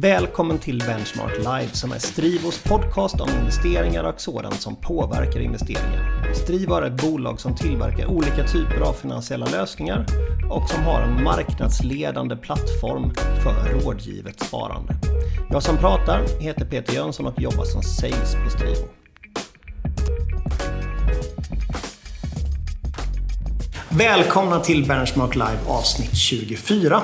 Välkommen till Benchmark Live som är Strivos podcast om investeringar och sådant som påverkar investeringar. Strivo är ett bolag som tillverkar olika typer av finansiella lösningar och som har en marknadsledande plattform för rådgivet sparande. Jag som pratar heter Peter Jönsson och jobbar som sales på Strivo. Välkomna till Benchmark Live avsnitt 24.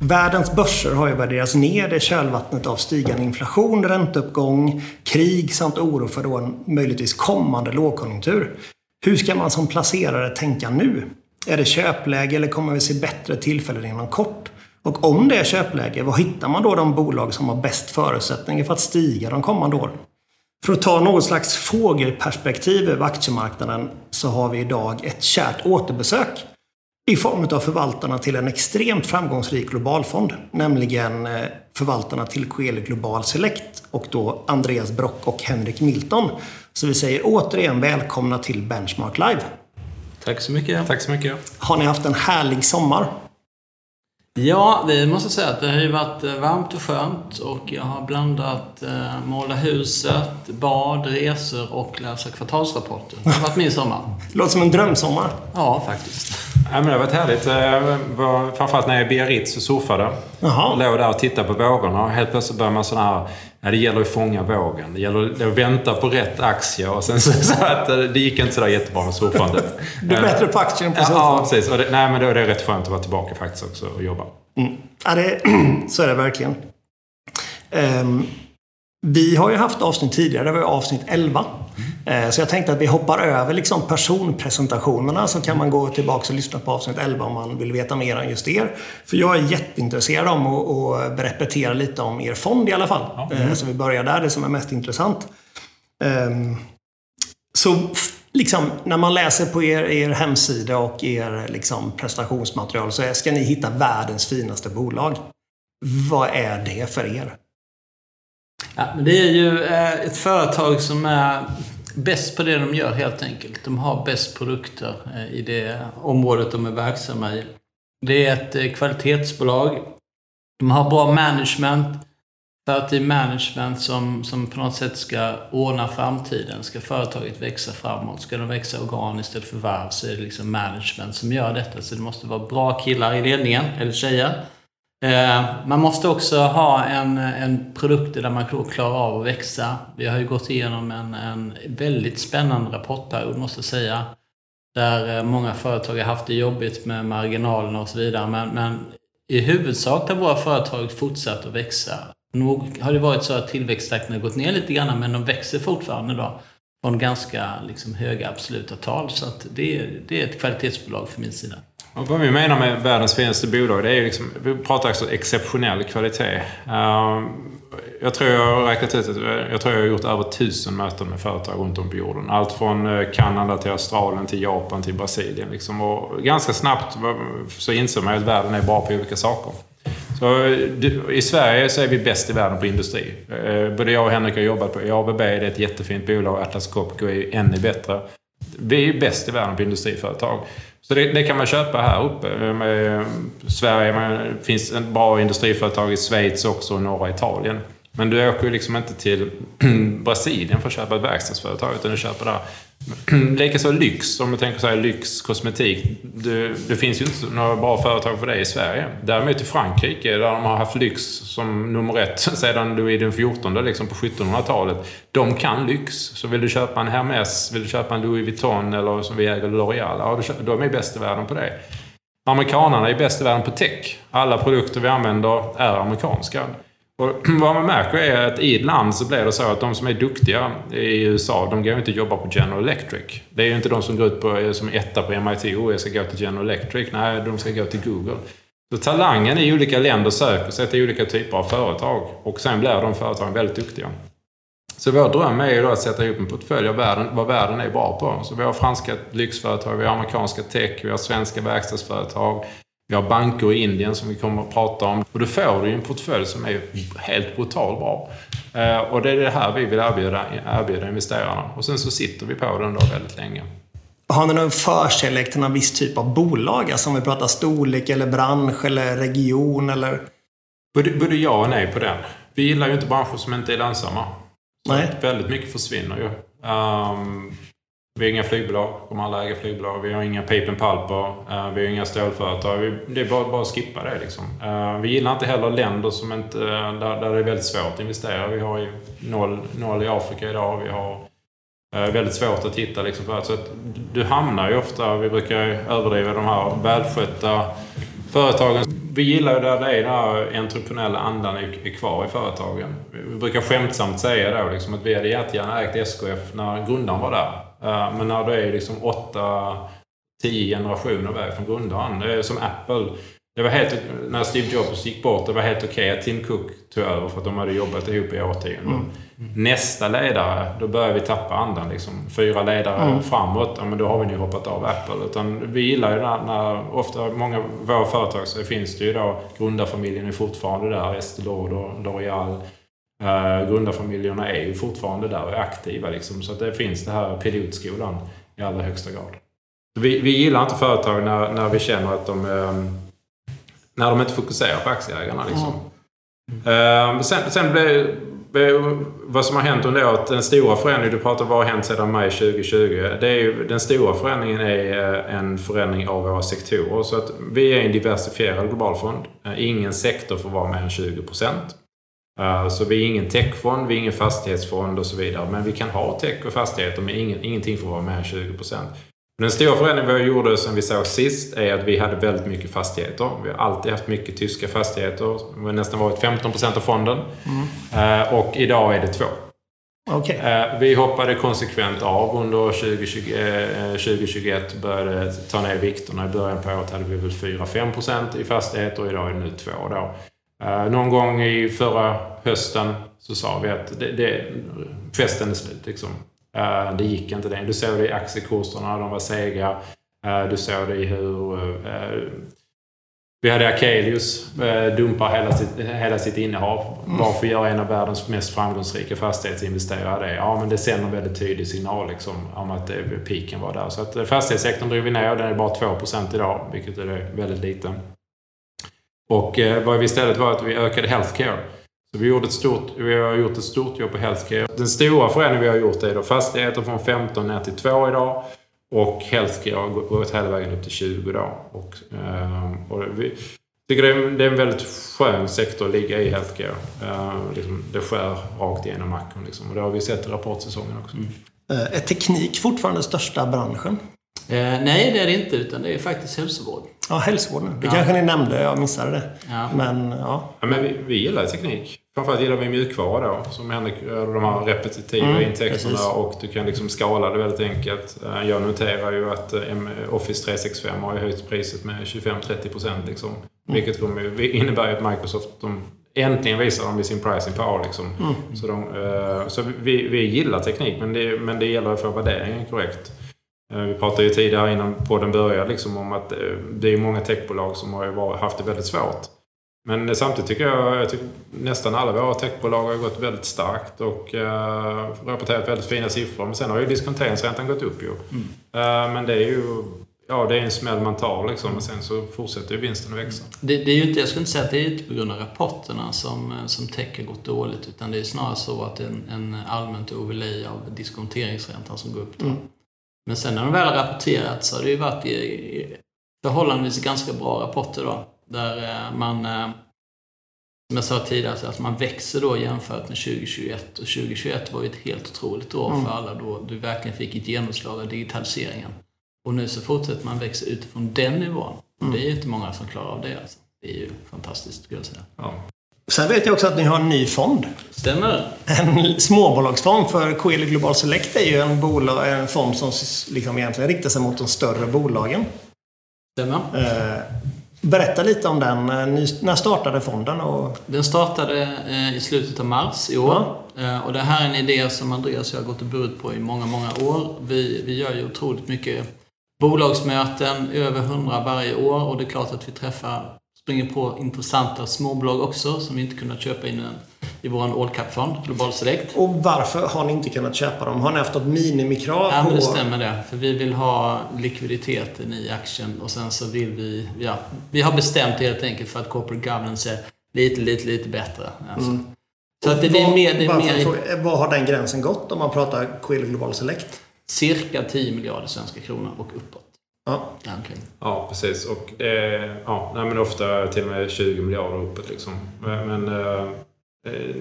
Världens börser har ju värderats ner i kölvattnet av stigande inflation, ränteuppgång, krig samt oro för då en möjligtvis kommande lågkonjunktur. Hur ska man som placerare tänka nu? Är det köpläge eller kommer vi se bättre tillfällen inom kort? Och om det är köpläge, var hittar man då de bolag som har bäst förutsättningar för att stiga de kommande åren? För att ta något slags fågelperspektiv över aktiemarknaden så har vi idag ett kärt återbesök i form av förvaltarna till en extremt framgångsrik globalfond, nämligen eh, förvaltarna till Coeli Global Select och då Andreas Brock och Henrik Milton. Så vi säger återigen välkomna till Benchmark Live. Tack så mycket. Tack så mycket. Har ni haft en härlig sommar? Ja, vi måste säga att det har ju varit eh, varmt och skönt och jag har blandat eh, måla huset, bad, resor och läsa kvartalsrapporter. Det har varit min sommar. Det låter som en drömsommar. Ja, faktiskt. Ja, men det har varit härligt. Var, framförallt när jag är i Biarritz och surfade. Jaha. Låg där och tittade på vågorna och helt plötsligt började man sån här... Ja, det gäller att fånga vågen. Det gäller att vänta på rätt aktie och sen så, så att eh, det gick inte sådär jättebra med surfandet. Du är bättre på aktien än på Ja, surfing. ja, precis. Och det, nej, men då är det rätt skönt att vara tillbaka faktiskt också och jobba. Mm. Ja, det, så är det verkligen. Ehm, vi har ju haft avsnitt tidigare, det var ju avsnitt 11. Eh, så jag tänkte att vi hoppar över liksom personpresentationerna så kan man gå tillbaka och lyssna på avsnitt 11 om man vill veta mer än just er. För jag är jätteintresserad om att, repetera lite om er fond i alla fall. Eh, Så vi börjar där, det som är mest intressant. Ehm, så liksom, när man läser på er, er hemsida och er liksom, prestationsmaterial så ska ni hitta världens finaste bolag. Vad är det för er? Ja, men det är ju eh, ett företag som är bäst på det de gör helt enkelt. De har bäst produkter eh, i det området de är verksamma i. Det är ett eh, kvalitetsbolag. De har bra management. För att det är management som, som på något sätt ska ordna framtiden. Ska företaget växa framåt, ska de växa organiskt eller förvärv så är det liksom management som gör detta. Så det måste vara bra killar i ledningen, eller tjejer. Eh, man måste också ha en, en produkt där man klarar av att växa. Vi har ju gått igenom en, en väldigt spännande rapportperiod måste jag säga. Där eh, många företag har haft det jobbigt med marginalerna och så vidare. Men, men i huvudsak har våra företag fortsatt att växa. Nog har det varit så att tillväxttakten har gått ner lite grann men de växer fortfarande då från ganska liksom, höga absoluta tal. Så att det, det är ett kvalitetsbolag för min sida. Och vad vi menar med världens finaste bolag, det är ju liksom, vi pratar alltså exceptionell kvalitet. Ehm, jag tror jag har räknat ut att jag tror jag har gjort över tusen möten med företag runt om på jorden. Allt från eh, Kanada till Australien till Japan till Brasilien. Liksom. Och ganska snabbt så inser man att världen är bra på olika saker. Så I Sverige så är vi bäst i världen på industri. Eh, både jag och Henrik har jobbat på ABB, det är ett jättefint bolag. Atlas Copco är ännu bättre. Vi är bäst i världen på industriföretag. Så det, det kan man köpa här uppe. Med Sverige, det finns en bra industriföretag i Schweiz också och norra Italien. Men du åker ju liksom inte till Brasilien för att köpa ett verkstadsföretag, utan du köper där. Mm. Likaså lyx, om du tänker så här, lyx, kosmetik. Det, det finns ju inte några bra företag för det i Sverige. Däremot i Frankrike, där de har haft lyx som nummer ett sedan Louis den XIV, liksom på 1700-talet. De kan lyx. Så vill du köpa en Hermès, vill du köpa en Louis Vuitton eller som vi äger L'Oreal, ja, då de är bäst i världen på det. Amerikanerna är bäst i världen på tech. Alla produkter vi använder är amerikanska. Och vad man märker är att i ett land så blir det så att de som är duktiga i USA, de går ju inte att jobba på General Electric. Det är ju inte de som går ut på, eh, som etta på MIT och jag ska gå till General Electric. Nej, de ska gå till Google. Så talangen i olika länder söker sig till olika typer av företag och sen blir de företagen väldigt duktiga. Så vår dröm är ju då att sätta ihop en portfölj av världen, vad världen är bra på. Så vi har franska lyxföretag, vi har amerikanska tech, vi har svenska verkstadsföretag, vi har banker i Indien som vi kommer att prata om. Och då får du en portfölj som är helt brutalt bra. Eh, Och det är det här vi vill erbjuda, erbjuda investerarna. Och sen så sitter vi på den då väldigt länge. Har ni någon förkärlek till någon viss typ av bolag? Alltså om vi pratar storlek eller bransch eller region eller? Både, både ja och nej på den. vi gillar ju inte branscher som inte är lönsamma. Nej. Väldigt mycket försvinner ju. Um, vi har inga flygbolag, kommer alla äga flygbolag. Vi har inga paper and pulper. Eh, vi har inga stålföretag. Det är bara, bara att skippa det liksom. Eh, vi gillar inte heller länder som inte, eh, där, där det är väldigt svårt att investera. Vi har ju noll, noll i Afrika idag. Vi har väldigt svårt att hitta liksom. För att, så att du hamnar ju ofta, vi brukar överdriva de här välskötta företagen. Vi gillar ju där det är den här entreprenöriella andan är kvar i företagen. Vi brukar skämtsamt säga då liksom, att vi hade jättegärna ägt SKF när grundaren var där. Uh, men när du är liksom åtta, tio generationer väg från grundaren. Det är som Apple. Det var helt, när Steve Jobs gick bort, det var helt okej okay att Tim Cook tog över för att de hade jobbat ihop i årtionden. Mm. Nästa ledare, då börjar vi tappa andan. Liksom. Fyra ledare mm. framåt, ja, men då har vi nu hoppat av Apple. Utan vi gillar ju när, när ofta, många våra företag så finns det ju då, grundarfamiljen är fortfarande där, Estée Lauder, L'Oreal. Uh, grundarfamiljerna är ju fortfarande där och är aktiva. Liksom, så att det finns det här pilotskolan i allra högsta grad. Vi, vi gillar inte företag när, när vi känner att de um, när de inte fokuserar på aktieägarna. Liksom. Mm. Uh, sen, sen blev, vad som har hänt under året, den stora förändringen, du pratar vad har hänt sedan maj 2020? Det är ju, den stora förändringen är eh, en förändring av våra sektorer. Så att vi är en diversifierad global fond. Ingen sektor får vara mer än 20 Så vi är ingen techfond, vi är ingen fastighetsfond och så vidare. Men vi kan ha tech och fastigheter men ingenting får vara mer än 20% den stora förändringen vi gjorde sen vi såg sist är att vi hade väldigt mycket fastigheter. Vi har alltid haft mycket tyska fastigheter. Det har nästan varit 15% av fonden. Mm. Och idag är det två. Okay. Vi hoppade konsekvent av under 2020, 2021 började ta ner vikterna. I början på året hade vi väl 4-5% i fastigheter och idag är det nu 2 då. Någon gång i förra hösten så sa vi att det, det, festen är slut. Liksom. Eh, det gick inte det. Du såg det i aktiekurserna, de var sega. Eh, du såg det i hur... Eh, vi hade Akelius dumpa hela sitt, hela sitt innehav. Mm. Varför gör en av världens mest framgångsrika fastighetsinvesterare det? Ja, men det sänder en väldigt tydlig signal liksom, om att piken var där. Så att fastighetssektorn drog vi ner. Den är bara 2% idag, vilket är väldigt lite. Och eh, vad vi istället var att vi ökade healthcare. Så vi, gjorde ett stort, vi har gjort ett stort jobb på healthcare. Den stora förändringen vi har gjort är då fastigheter från 15 ner till 2 idag. Och healthcare har gått hela vägen upp till 20 idag. Och, ehm, och vi tycker det är, det är en väldigt skön sektor att ligga i healthcare. Ehm, liksom, det skär rakt igenom makron. Liksom. Och det har vi sett i rapportsäsongen också. Mm. Eh, är teknik fortfarande största branschen? Eh, nej, det är det inte. Utan det är faktiskt hälsovård. Ja, hälsovården. Det ja. kanske ni nämnde. Jag missade det. Ja. Men, ja. ja men vi, vi gillar teknik. Framförallt gillar vi mjukvara då. Som Henrik, de här repetitiva mm, intäkterna och du kan liksom skala det väldigt enkelt. Eh, jag noterar ju att eh, Office 365 har höjt priset med 25-30% liksom. Mm. Vilket innebär ju att Microsoft de äntligen visar de i sin pricing power. Liksom. Mm. Så, de, så vi, vi gillar teknik men det, men det gäller att få värderingen korrekt. Eh, vi pratade ju tidigare innan podden började liksom om att eh, det är många techbolag som har haft det väldigt svårt. Men samtidigt tycker jag att nästan alla våra techbolag har gått väldigt starkt och uh, rapporterat väldigt fina siffror. Men sen har ju diskonteringsräntan gått upp ju. Mm. Uh, men det är ju Ja, det är en smäll man tar liksom. Men sen så fortsätter ju vinsten att växa. Det, det är ju inte, jag skulle inte säga att det är inte på grund av rapporterna som, som tech har gått dåligt. Utan det är snarare så att det är en, en allmänt overlay av diskonteringsräntan som går upp. Då. Mm. Men sen när de väl har rapporterat så har det ju varit i förhållandevis ganska bra rapporter då. Där eh, man, eh, som jag sa tidigare, att man växer då jämfört med 2021. Och 2021 var ju ett helt otroligt år mm. för alla då du verkligen fick ett genomslag av digitaliseringen. Och nu så fortsätter man växa utifrån den nivån. Mm. Det är ju inte många som klarar av det. Alltså. Det är ju fantastiskt, skulle jag säga. Ja. Sen vet jag också att ni har en ny fond. Stämmer. En småbolagsfond. För Coeli Global Select är ju en, bolag, en fond som liksom egentligen riktar sig mot de större bolagen. Stämmer. Eh, berätta lite om den. när startade fonden? Och... Den startade eh, i slutet av mars i år. Ja. Eh, och det här är en idé som Andreas och jag har gått och burit på i många, många år. Vi, vi gör ju otroligt mycket bolagsmöten, över hundra varje år. Och det är klart att vi träffar springer på intressanta småbolag också som vi inte kunnat köpa in i vår all cap-fond, Global Select. Och varför har ni inte kunnat köpa dem? Har ni haft något minimikrav ja, på... Det stämmer det. För vi vill ha likviditeten i aktien och sen så vill vi... Ja, vi har bestämt helt enkelt för att corporate governance är lite, lite, lite bättre. Alltså. Mm. Så att det, det är mer... Det är mer fråga, vad har den gränsen gått om man pratar Coeli Global Select? cirka 10 miljarder svenska kronor och uppåt. Ja. Okej. Ja, precis. Och det, ja, nej, men ofta till och med 20 miljarder uppåt. Liksom. Men, men eh,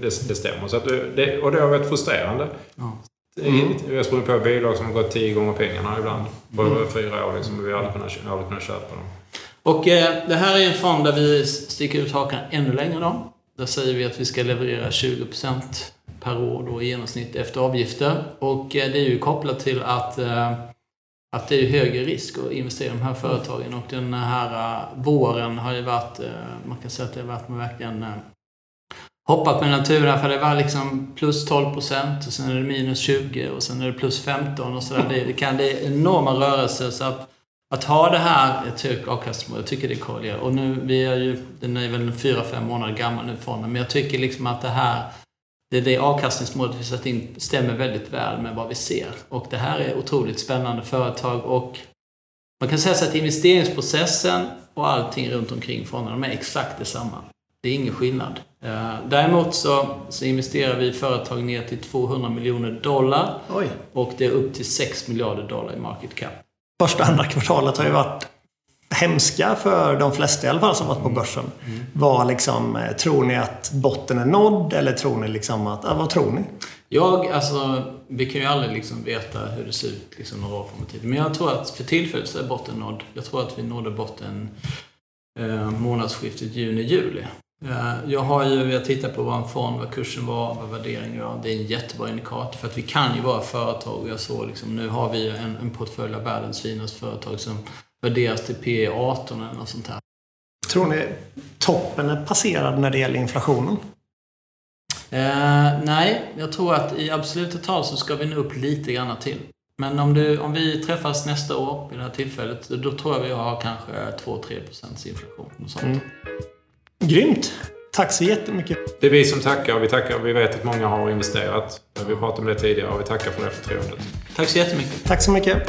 det, det stämmer. Så att det, och det har varit frustrerande. Ja. Mm. Vi har sprungit på bolag som har gått tio gånger pengarna ibland. På fyra år. Liksom, och vi har aldrig kunnat, aldrig kunnat köpa dem. Och eh, det här är en fond där vi sticker ut hakan ännu längre då. Där säger vi att vi ska leverera 20% per år då i genomsnitt efter avgifter. Och eh, det är ju kopplat till att, eh, att det är högre risk att investera i de här företagen. Och den här eh, våren har ju varit, eh, man kan säga att det har varit med verkligen eh, hoppat mellan turerna för det var liksom plus 12 procent och sen är det minus 20 och sen är det plus 15 och sådär. Det, det kan bli är enorma rörelser så att att ha det här, ett högt avkastningsmål, jag tycker det är. Och nu, vi är ju, den är väl fyra, fem månader gammal nu fonden, men jag tycker liksom att det här, det, det avkastningsmålet vi satt in stämmer väldigt väl med vad vi ser. Och det här är otroligt spännande företag och man kan säga så att investeringsprocessen och allting runt omkring fonden, de är exakt detsamma. Det är ingen skillnad. Eh, Däremot så, så investerar vi i företag ner till 200 miljoner dollar Oj. och det är upp till 6 miljarder dollar i market cap. Första andra kvartalet har ju varit hemska för de flesta i alla fall som varit på börsen. Var liksom, eh, tror ni att botten är nådd eller tror ni liksom att, ja, vad tror ni? Jag, alltså, vi kan ju aldrig liksom veta hur det ser ut liksom några år framåt i tiden. Men jag tror att för tillfället så är botten nådd. Jag tror att vi nådde botten eh, månadsskiftet juni-juli. Eh, jag har ju, jag tittar på vad en fond, vad kursen var, vad värderingen var. Det är en jättebra indikator för att vi kan ju vara företag. Jag såg liksom, nu har vi en, en portfölj av världens finaste företag som värderas till P 18 eller något sånt här. Tror ni toppen är passerad när det gäller inflationen? Eh, nej, jag tror att i absoluta tal så ska vi nå upp lite grann till. Men om, du, om vi träffas nästa år vid det här tillfället, då tror jag vi har kanske 2-3 procents inflation. Och sånt. Mm. Grymt! Tack så jättemycket. Det är vi som tackar och vi tackar. Vi vet att många har investerat. Vi pratade om det tidigare och vi tackar för det förtroendet. Tack så jättemycket. Tack så mycket.